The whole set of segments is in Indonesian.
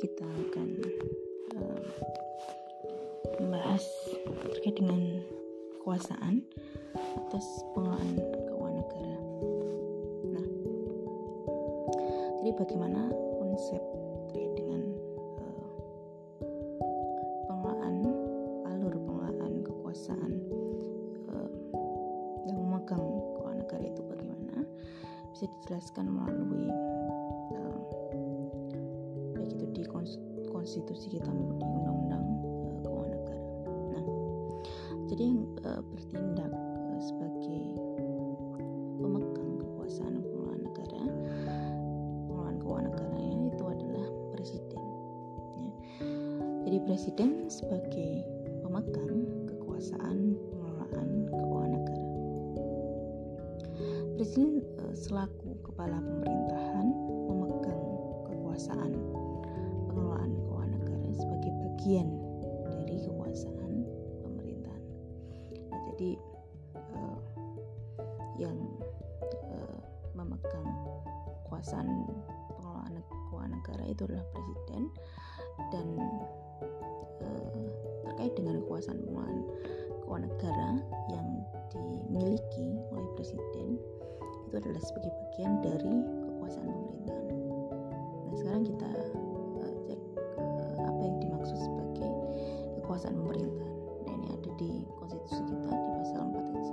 kita akan uh, membahas terkait dengan kekuasaan atas pengelolaan keuangan negara. Nah, jadi bagaimana konsep terkait dengan uh, pengelolaan alur pengelolaan kekuasaan uh, yang memegang keuangan negara itu bagaimana bisa dijelaskan melalui konstitusi kita di undang-undang uh, keuangan negara. Nah, jadi yang uh, bertindak uh, sebagai pemegang kekuasaan pengelolaan negara, pengelolaan keuangan negaranya itu adalah presiden. Ya. Jadi presiden sebagai pemegang kekuasaan pengelolaan keuangan negara. Presiden uh, selaku kepala pemerintahan memegang kekuasaan bagian dari kekuasaan pemerintahan. Nah, jadi uh, yang uh, memegang kekuasaan pengelolaan keuangan negara itu adalah presiden dan uh, terkait dengan kekuasaan pengelolaan keuangan negara yang dimiliki oleh presiden itu adalah sebagai bagian dari kekuasaan pemerintahan. Nah, sekarang kita kekuasaan pemerintahan. Nah, ini ada di konstitusi kita di pasal 4 ayat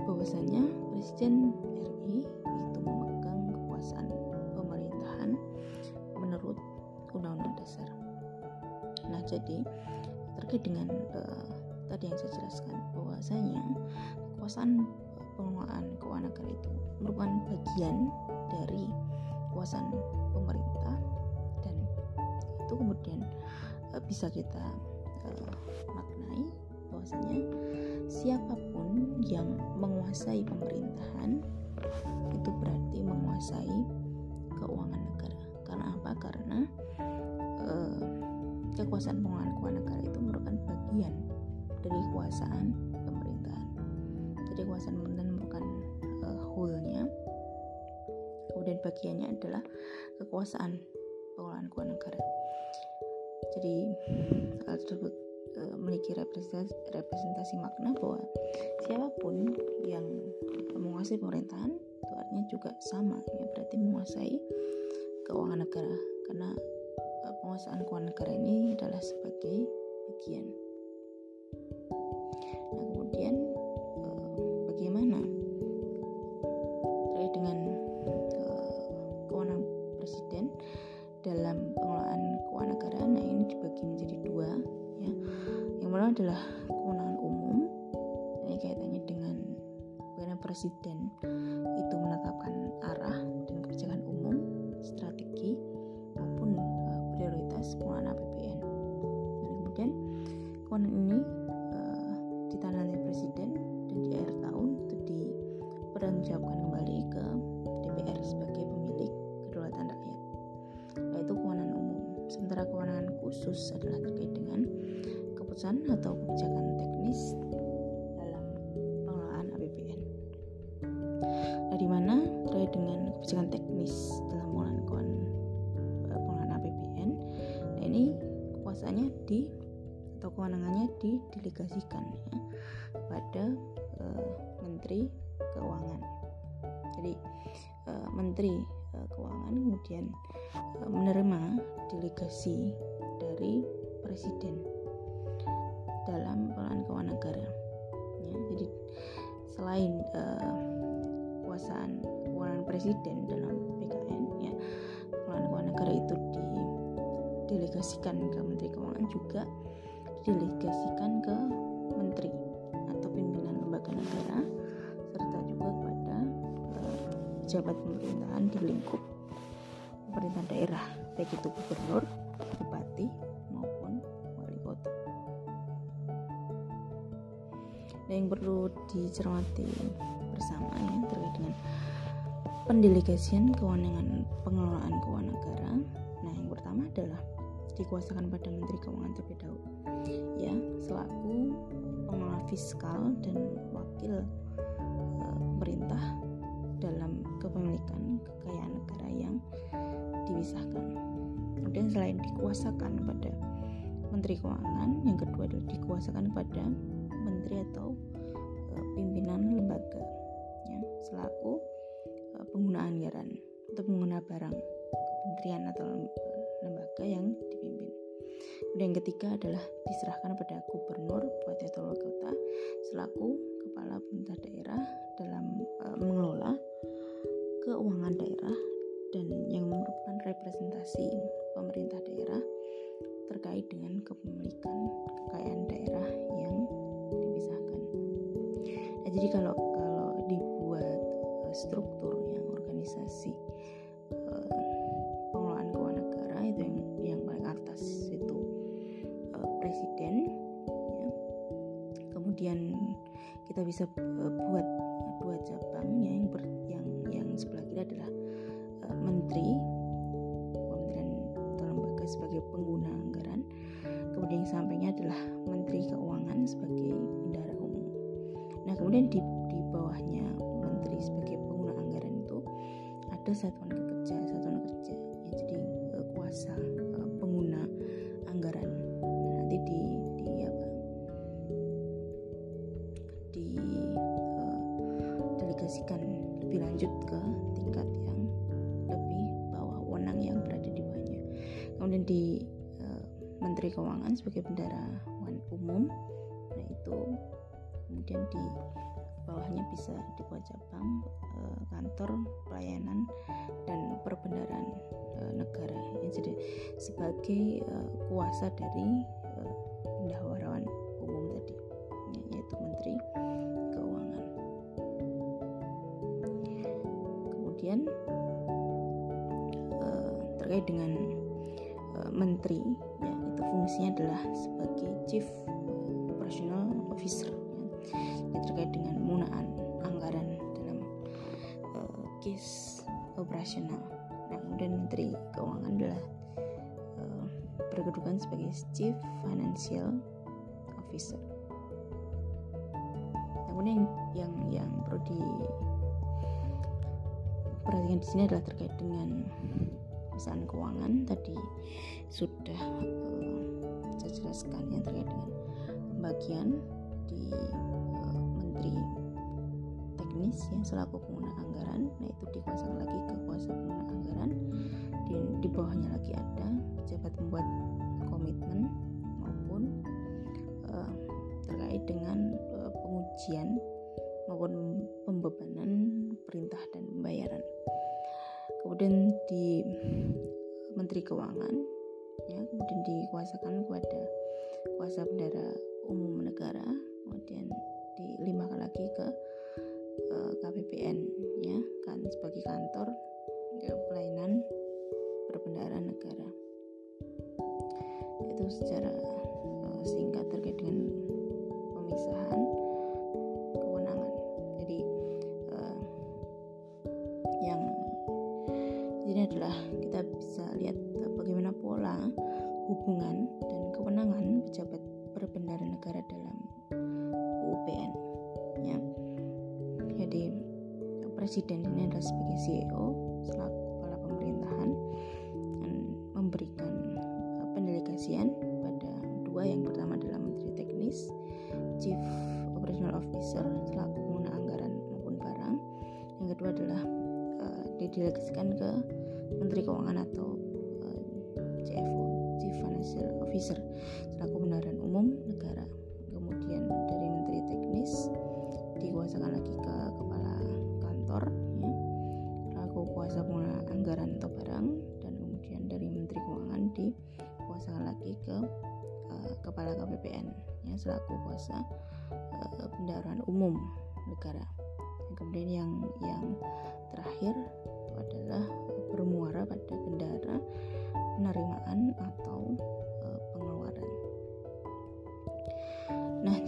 1 bahwasanya presiden RI itu memegang kekuasaan pemerintahan menurut undang-undang dasar. Nah, jadi terkait dengan uh, tadi yang saya jelaskan bahwasanya kekuasaan pengelolaan keuangan negara itu merupakan bagian dari kekuasaan pemerintah dan itu kemudian uh, bisa kita maknai bahwasanya siapa pun yang menguasai pemerintahan itu berarti menguasai keuangan negara. Karena apa? Karena uh, kekuasaan pengelolaan keuangan negara itu merupakan bagian dari kekuasaan pemerintahan. Jadi kekuasaan pemerintahan merupakan uh, whole-nya. Kemudian bagiannya adalah kekuasaan pengelolaan keuangan negara jadi hal tersebut uh, memiliki representasi, representasi makna bahwa siapa pun yang menguasai pemerintahan itu artinya juga sama ya. Berarti menguasai keuangan negara. Karena uh, penguasaan keuangan negara ini adalah sebagai bagian. Nah kemudian uh, bagaimana terkait dengan kewenangan presiden dalam pengelolaan keuangan negara dibagi menjadi dua ya. Yang pertama adalah kewenangan umum ini kaitannya dengan bagaimana presiden kewenangannya didelegasikan ya, pada uh, Menteri Keuangan. Jadi uh, Menteri uh, Keuangan kemudian uh, menerima delegasi dari Presiden dalam pengelolaan keuangan negara. Ya, jadi selain uh, kekuasaan keuangan Presiden dalam PKN, ya pengelolaan keuangan negara itu didelegasikan ke Menteri Keuangan juga didelegasikan ke menteri atau pimpinan lembaga negara serta juga kepada uh, pejabat pemerintahan di lingkup pemerintahan daerah baik itu gubernur, bupati maupun wali kota. Dan yang perlu dicermati bersama ya terkait dengan pendelegasian kewenangan pengelolaan keuangan negara. Nah, yang pertama adalah dikuasakan pada Menteri Keuangan terlebih dahulu ya selaku pengelola fiskal dan wakil e, pemerintah dalam kepemilikan kekayaan negara yang dipisahkan. kemudian selain dikuasakan pada Menteri Keuangan yang kedua adalah dikuasakan pada Menteri atau uh, pimpinan lembaga ya, selaku uh, pengguna anggaran atau pengguna barang kementerian atau yang ketiga adalah diserahkan pada gubernur, bupati atau wali kota selaku kepala pemerintah daerah dalam uh, mengelola kita Keuangan sebagai bendara umum. Nah itu kemudian di bawahnya bisa dibuat cabang uh, kantor pelayanan dan perbendaharaan uh, negara. Jadi sebagai uh, kuasa dari fungsinya adalah sebagai Chief Operational Officer ya, terkait dengan penggunaan anggaran dalam uh, case operasional. Nah, kemudian Menteri Keuangan adalah uh, berkedudukan sebagai Chief Financial Officer. Nah, kemudian yang yang perlu diperhatikan di sini adalah terkait dengan perusahaan keuangan tadi sudah saya jelaskan yang terkait dengan pembagian di uh, menteri teknis yang selaku pengguna anggaran nah itu dikuasakan lagi ke kuasa pengguna anggaran. Di, di bawahnya lagi ada pejabat membuat komitmen maupun uh, terkait dengan uh, pengujian maupun pembebanan perintah dan pembayaran. Kemudian di Menteri Keuangan ya kemudian dikuasakan kepada kuasa bendara umum negara kemudian dilimpahkan lagi ke uh, KPPN ya kan sebagai kantor ya, pelayanan perbendaharaan negara. Itu secara uh, singkat terkait dengan pemisahan adalah kita bisa lihat bagaimana pola hubungan dan kewenangan pejabat berbendara negara dalam UPN ya. Jadi presiden ini adalah sebagai CEO selaku kepala pemerintahan dan memberikan pendelegasian pada dua yang pertama adalah menteri teknis chief operational officer selaku pengguna anggaran maupun barang yang kedua adalah uh, didelegasikan ke menteri keuangan atau uh, CFO chief financial officer. Selaku pendaran umum negara kemudian dari menteri teknis dikuasakan lagi ke kepala kantor ya, selaku kuasa pengguna anggaran atau barang dan kemudian dari menteri keuangan dikuasakan lagi ke uh, kepala KPPN ya selaku kuasa uh, pendaran umum negara. Kemudian yang yang terakhir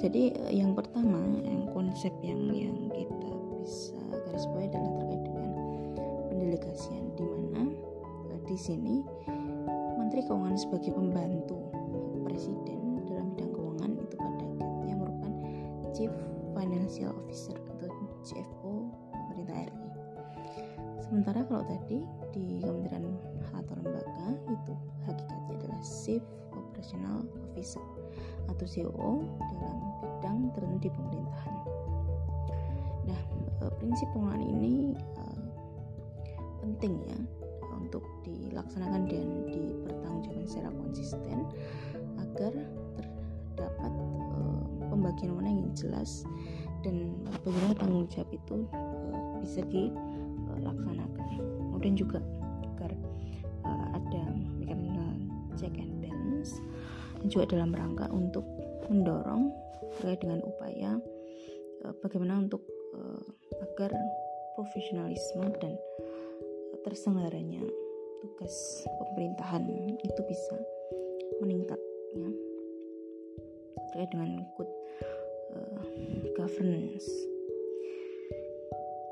jadi uh, yang pertama, yang konsep yang yang kita bisa garis bawahi adalah terkait dengan pendelegasian di mana uh, di sini Menteri Keuangan sebagai pembantu presiden dalam bidang keuangan itu pada yang merupakan Chief Financial Officer atau CFO pemerintah RI. Sementara kalau tadi di Kementerian atau lembaga itu hakikatnya adalah Chief Operational Officer atau COO dalam bidang tertentu di pemerintahan. Nah, eh, prinsip pengelolaan ini uh, penting ya untuk dilaksanakan dan dipertanggungjawabkan secara konsisten agar terdapat pembagian wewenang yang jelas dan bagaimana tanggung jawab itu bisa dilaksanakan. Kemudian juga agar ada mekanisme check and balance juga dalam rangka untuk mendorong terkait dengan upaya uh, bagaimana untuk uh, agar profesionalisme dan terselenggaranya tugas pemerintahan itu bisa meningkat ya terkait dengan good uh, governance.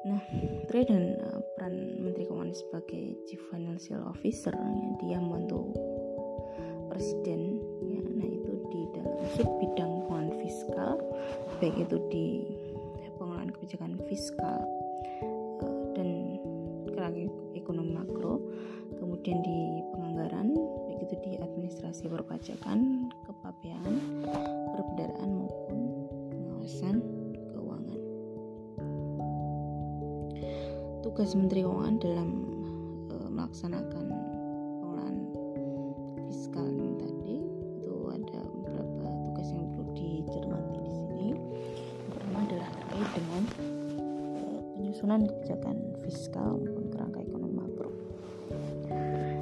Nah, terkait dengan uh, peran Menteri Keuangan sebagai Chief Financial Officer, ya, dia membantu Presiden. Sub bidang keuangan fiskal, baik itu di pengelolaan kebijakan fiskal uh, dan ekonomi makro, kemudian di penganggaran, baik itu di administrasi perpajakan, kepabeanan, perbendaraan maupun pengawasan keuangan. Tugas Menteri Keuangan dalam e, melaksanakan penyusunan kebijakan fiskal maupun kerangka ekonomi makro.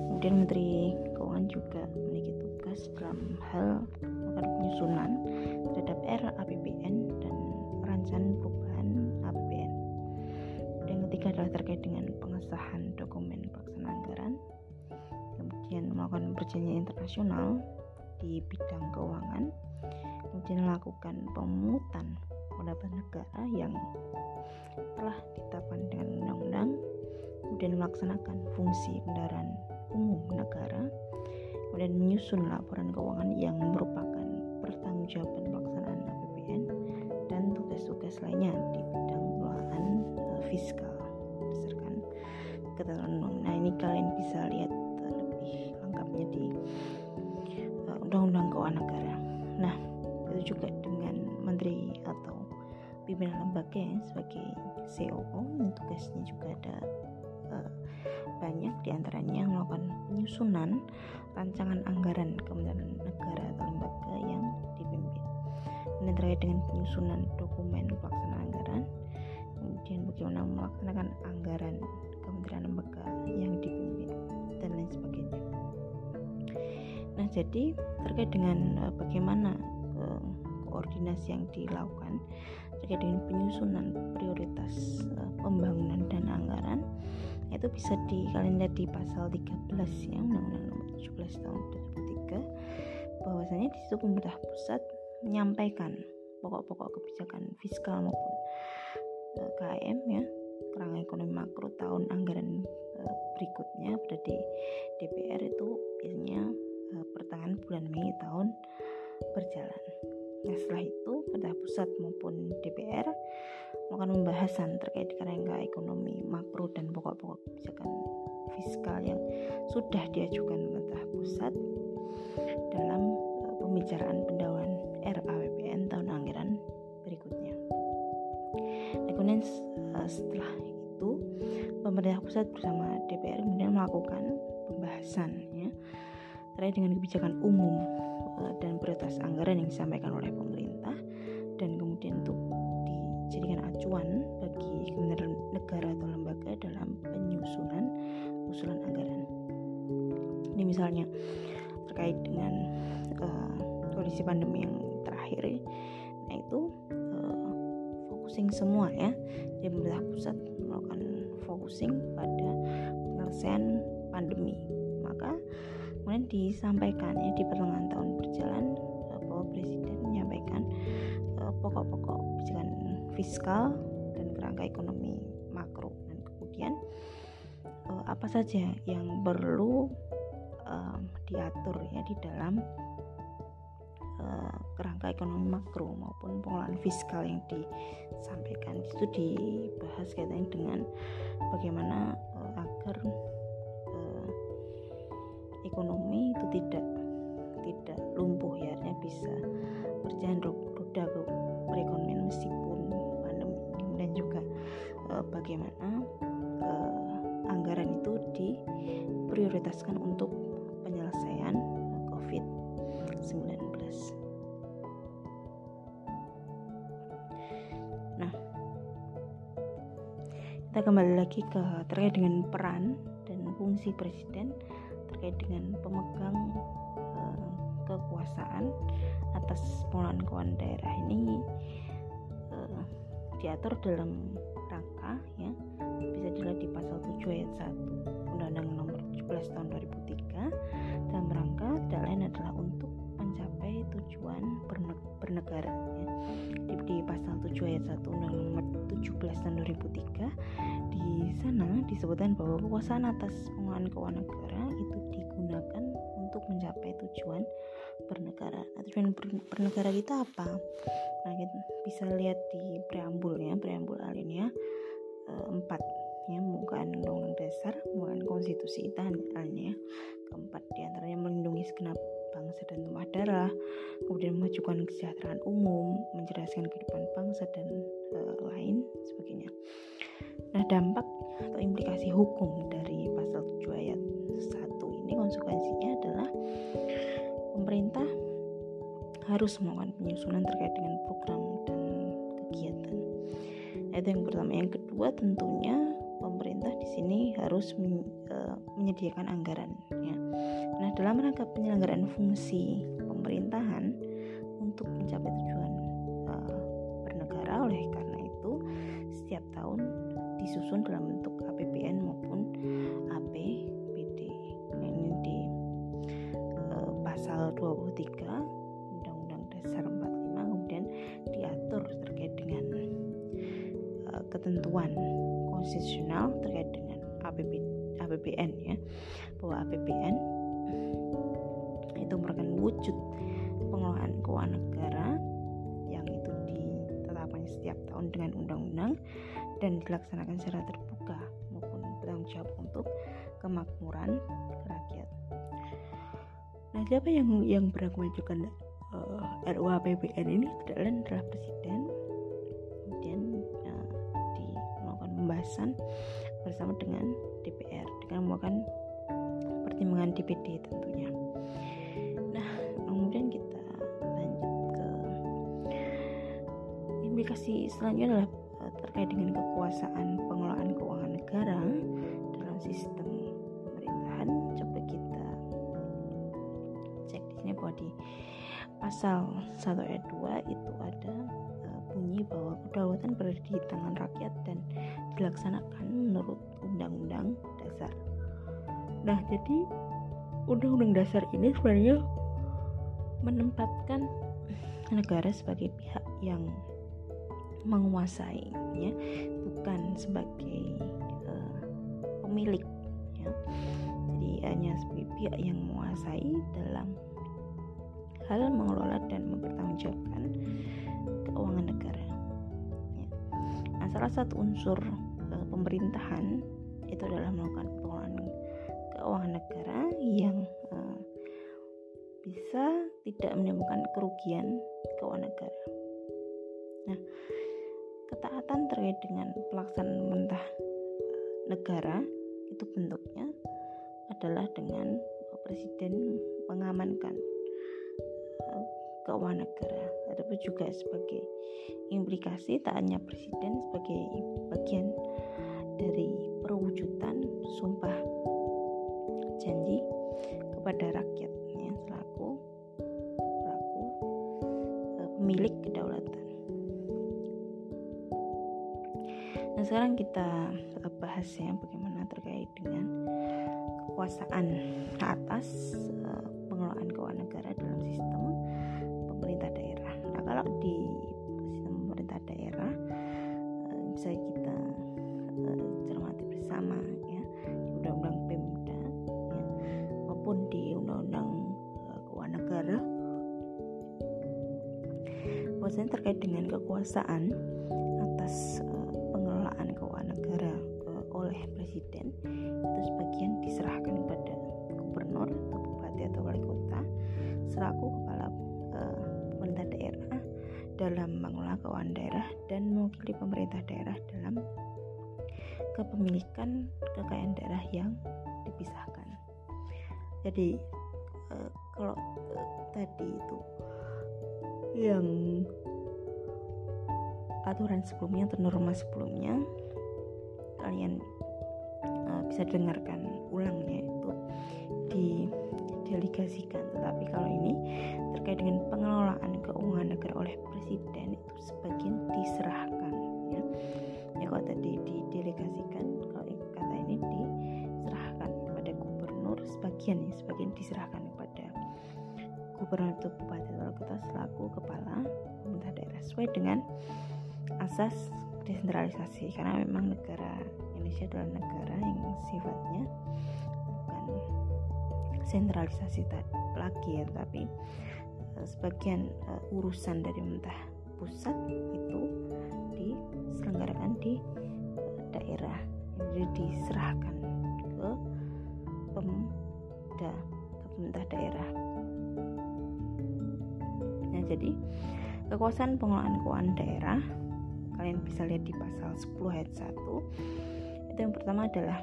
Kemudian Menteri Keuangan juga memiliki tugas dalam hal melakukan penyusunan terhadap RAPBN dan perancangan perubahan APBN. Dan ketiga adalah terkait dengan pengesahan dokumen pelaksanaan anggaran, kemudian melakukan perjanjian internasional di bidang keuangan, kemudian melakukan pemungutan pendapatan negara yang telah ditetapkan dengan undang-undang, kemudian melaksanakan fungsi kendaraan umum negara, kemudian menyusun laporan keuangan yang merupakan pertanggungjawaban pelaksanaan APBN dan tugas-tugas lainnya di bidang pengelolaan uh, fiskal berdasarkan ketentuan. Nah ini kalian bisa lihat uh, lebih lengkapnya di uh, undang-undang keuangan negara. Pimpinan lembaga ya, sebagai COO tugasnya juga ada uh, banyak di antaranya melakukan penyusunan rancangan anggaran Kementerian Negara atau lembaga yang dipimpin. Ini terkait dengan penyusunan dokumen pelaksanaan anggaran, kemudian bagaimana melaksanakan anggaran kementerian lembaga yang dipimpin dan lain sebagainya. Nah, jadi terkait dengan uh, bagaimana uh, koordinasi yang dilakukan terkait dengan penyusunan prioritas uh, pembangunan dan anggaran itu bisa di kalian lihat di pasal 13 ya Undang-Undang Nomor 17 Tahun 2003 bahwasanya di situ pemerintah pusat menyampaikan pokok-pokok kebijakan fiskal maupun uh, KM ya kerangka ekonomi makro tahun anggaran uh, berikutnya pada di DPR itu biasanya uh, pertengahan bulan Mei tahun berjalan. Nah setelah itu pemerintah pusat maupun DPR melakukan pembahasan terkait kerangka ekonomi makro dan pokok-pokok kebijakan fiskal yang sudah diajukan pemerintah pusat dalam uh, pembicaraan pendahuluan RAPBN tahun anggaran berikutnya. Nah, kemudian uh, setelah itu pemerintah pusat bersama DPR kemudian melakukan pembahasan ya terkait dengan kebijakan umum dan prioritas anggaran yang disampaikan oleh pemerintah dan kemudian untuk dijadikan acuan bagi kementerian negara atau lembaga dalam penyusunan usulan anggaran. Ini misalnya terkait dengan uh, kondisi pandemi yang terakhir, nah itu uh, focusing semua ya. Jadi pemerintah pusat melakukan focusing pada penyelesaian pandemi. Maka kemudian disampaikan ya di pertengahan tahun berjalan bahwa presiden menyampaikan pokok-pokok kebijakan fiskal dan kerangka ekonomi makro dan kemudian uh, apa saja yang perlu um, diatur ya di dalam uh, kerangka ekonomi makro maupun pengelolaan fiskal yang disampaikan. Itu dibahas kaitannya dengan bagaimana uh, agar Eh, bagaimana uh, anggaran itu diprioritaskan untuk penyelesaian COVID-19. Nah, kita kembali lagi ke terkait dengan peran dan fungsi presiden terkait dengan pemegang uh, kekuasaan atas pengelolaan keuangan daerah ini diatur dalam rangka ya. Bisa dilihat di pasal 7 ayat 1 Undang-Undang Nomor 17 Tahun 2003 dalam rangka tidak lain adalah untuk mencapai tujuan bernegara Tahun 2003 di sana disebutkan bahwa kekuasaan atas pengelolaan keuangan negara itu digunakan untuk mencapai tujuan bernegara. Nah, tujuan bernegara kita apa? Nah, kita bisa lihat di preambul ya, preambul alinea e, 4 ya, pembukaan undang-undang dasar, pembukaan konstitusi kita alinea keempat di antaranya melindungi segenap bangsa dan tumpah darah, kemudian memajukan kesejahteraan umum, mencerdaskan kehidupan bangsa dan e, lain sebagainya. Nah, dampak atau implikasi hukum dari pasal 7 ayat 1 ini konsekuensinya adalah pemerintah harus melakukan penyusunan terkait dengan program dan kegiatan. Itu yang pertama. Yang kedua tentunya pemerintah di sini harus uh, menyediakan anggaran. Ya. Nah, dalam rangka penyelenggaraan fungsi pemerintahan untuk mencapai tujuan uh, bernegara, oleh karena itu setiap tahun disusun dalam bentuk APBN maupun APBD. Nah, ini di uh, pasal 23 Undang-Undang Dasar 45 kemudian diatur terkait dengan uh, ketentuan konstitusional terkait dengan APB, APBN ya bahwa APBN itu merupakan wujud pengelolaan keuangan negara yang itu ditetapkan setiap tahun dengan undang-undang dan dilaksanakan secara terbuka maupun bertanggung jawab untuk kemakmuran rakyat. Nah, siapa yang yang berhak mengajukan uh, eh, RUU APBN ini tidak lain adalah presiden. Pembahasan bersama dengan DPR dengan melakukan pertimbangan DPD tentunya. Nah, kemudian kita lanjut ke implikasi selanjutnya adalah terkait dengan kekuasaan pengelolaan keuangan negara dalam sistem pemerintahan coba kita cek di sini bahwa di pasal 1 ayat 2 itu ada uh, bunyi bahwa kedaulatan berada di tangan rakyat dan dilaksanakan menurut undang-undang dasar. Nah, jadi undang-undang dasar ini sebenarnya menempatkan negara sebagai pihak yang menguasai ya bukan sebagai uh, pemilik ya jadi hanya sebagai pihak yang menguasai dalam hal mengelola dan mempertanggungjawabkan keuangan negara salah satu unsur uh, pemerintahan itu adalah melakukan pengelolaan keuangan negara yang uh, bisa tidak menimbulkan kerugian keuangan negara. Nah, ketaatan terkait dengan pelaksanaan mentah negara itu bentuknya adalah dengan presiden mengamankan eh, keuangan negara. Tetapi juga sebagai implikasi tak hanya presiden sebagai bagian dari perwujudan sumpah janji kepada rakyat ya, selaku pelaku eh, pemilik kedaulatan. Nah sekarang kita bahas ya bagaimana terkait dengan kekuasaan atas uh, pengelolaan keuangan negara dalam sistem di sistem pemerintah daerah. Uh, bisa kita uh, cermati bersama ya di undang-undang Pemda ya, maupun di undang-undang uh, keuangan negara. Bahwasanya terkait dengan kekuasaan atas presiden itu dalam mengelola keuangan daerah dan mewakili pemerintah daerah dalam kepemilikan kekayaan daerah yang dipisahkan. jadi uh, kalau uh, tadi itu yang aturan sebelumnya atau norma sebelumnya kalian uh, bisa dengarkan ulangnya itu di delegasikan tetapi kalau ini terkait dengan pengelolaan keuangan negara oleh presiden itu sebagian diserahkan ya. Ya kalau tadi didelegasikan kalau kata ini diserahkan kepada gubernur sebagian ya sebagian diserahkan kepada gubernur atau bupati atau kita selaku kepala pemerintah daerah sesuai dengan asas desentralisasi. Karena memang negara Indonesia adalah negara yang sifatnya bukan sentralisasi lagi ya tapi sebagian uh, urusan dari pemerintah pusat itu diselenggarakan di uh, daerah jadi diserahkan ke pemda ke pemerintah daerah. Nah jadi kekuasaan pengelolaan keuangan daerah kalian bisa lihat di pasal 10 ayat 1 itu yang pertama adalah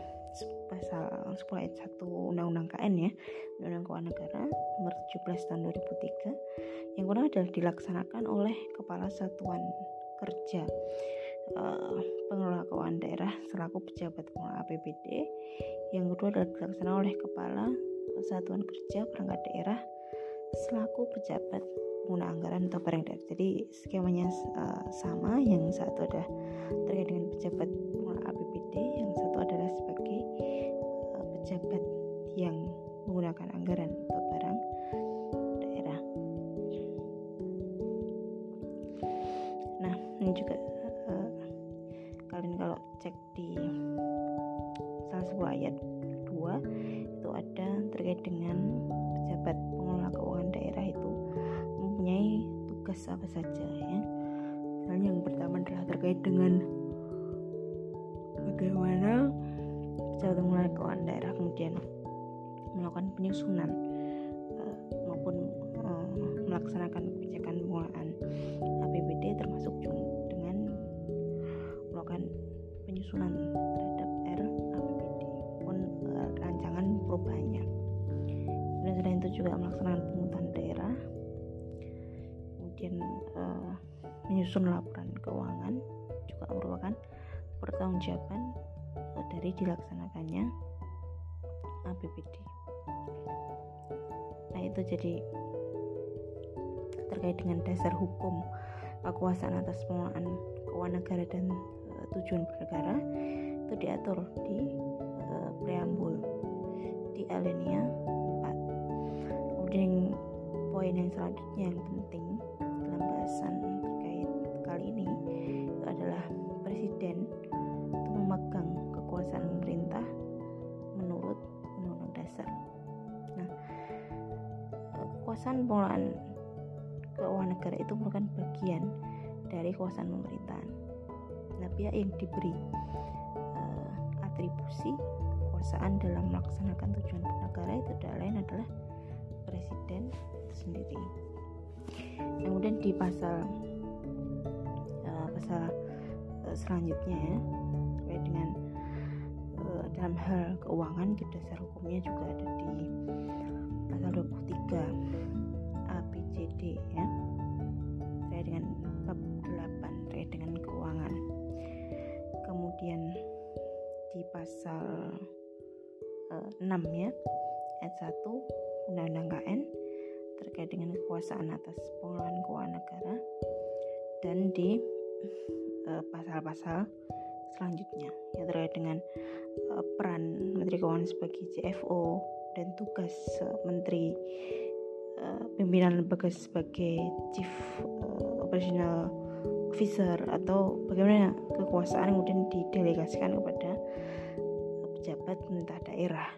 pasal 10 ayat 1 Undang-Undang KN ya Undang-Undang Keuangan Negara nomor 17 tahun 2003 yang kedua adalah dilaksanakan oleh Kepala Satuan Kerja uh, Pengelola Keuangan Daerah selaku pejabat pengelola APBD yang kedua adalah dilaksanakan oleh Kepala Satuan Kerja Perangkat Daerah selaku pejabat pengguna anggaran atau barang daerah. Jadi skemanya uh, sama, yang satu adalah terkait dengan pejabat pengelola APBD, yang satu adalah sebagai pejabat yang menggunakan anggaran atau barang daerah. Nah, ini juga uh, kalian kalau cek di salah satu ayat 2 itu ada terkait dengan pejabat pengelola keuangan daerah itu mempunyai tugas apa saja ya misalnya yang pertama adalah terkait dengan bagaimana pejabat pengelola keuangan daerah kemudian melakukan penyusunan uh, maupun uh, melaksanakan kebijakan pengelolaan APBD termasuk dengan melakukan penyusunan terhadap RAPBD pun uh, rancangan perubahannya. Dan selain itu juga melaksanakan penghutang daerah kemudian uh, menyusun laporan keuangan juga merupakan pertanggungjawaban dari dilaksanakannya APBD. Nah itu jadi terkait dengan dasar hukum kekuasaan atas pengelolaan keuangan negara dan uh, tujuan bernegara itu diatur di uh, preambul di alinea 4. Kemudian poin yang selanjutnya yang penting dalam bahasan terkait kali ini itu adalah presiden kekuasaan pemerintah menurut undang-undang dasar. Nah, kekuasaan pengelolaan keuangan negara itu merupakan bagian dari kekuasaan pemerintahan. Nah, pihak yang diberi uh, atribusi kekuasaan dalam melaksanakan tujuan negara itu adalah lain adalah presiden sendiri. Kemudian di pasal uh, pasal uh, selanjutnya ya terkait dengan dalam hal keuangan dasar hukumnya juga ada di pasal 23 ABCD ya terkait dengan bab 8 terkait dengan keuangan. Kemudian di pasal uh, 6 ya ayat 1 Undang-Undang KN terkait dengan kekuasaan atas pengelolaan keuangan negara dan di pasal-pasal uh, selanjutnya yang terkait dengan uh, peran Menteri Keuangan sebagai CFO dan tugas uh, Menteri uh, pimpinan lembaga sebagai Chief uh, Operational Officer atau bagaimana kekuasaan kemudian didelegasikan kepada pejabat pemerintah daerah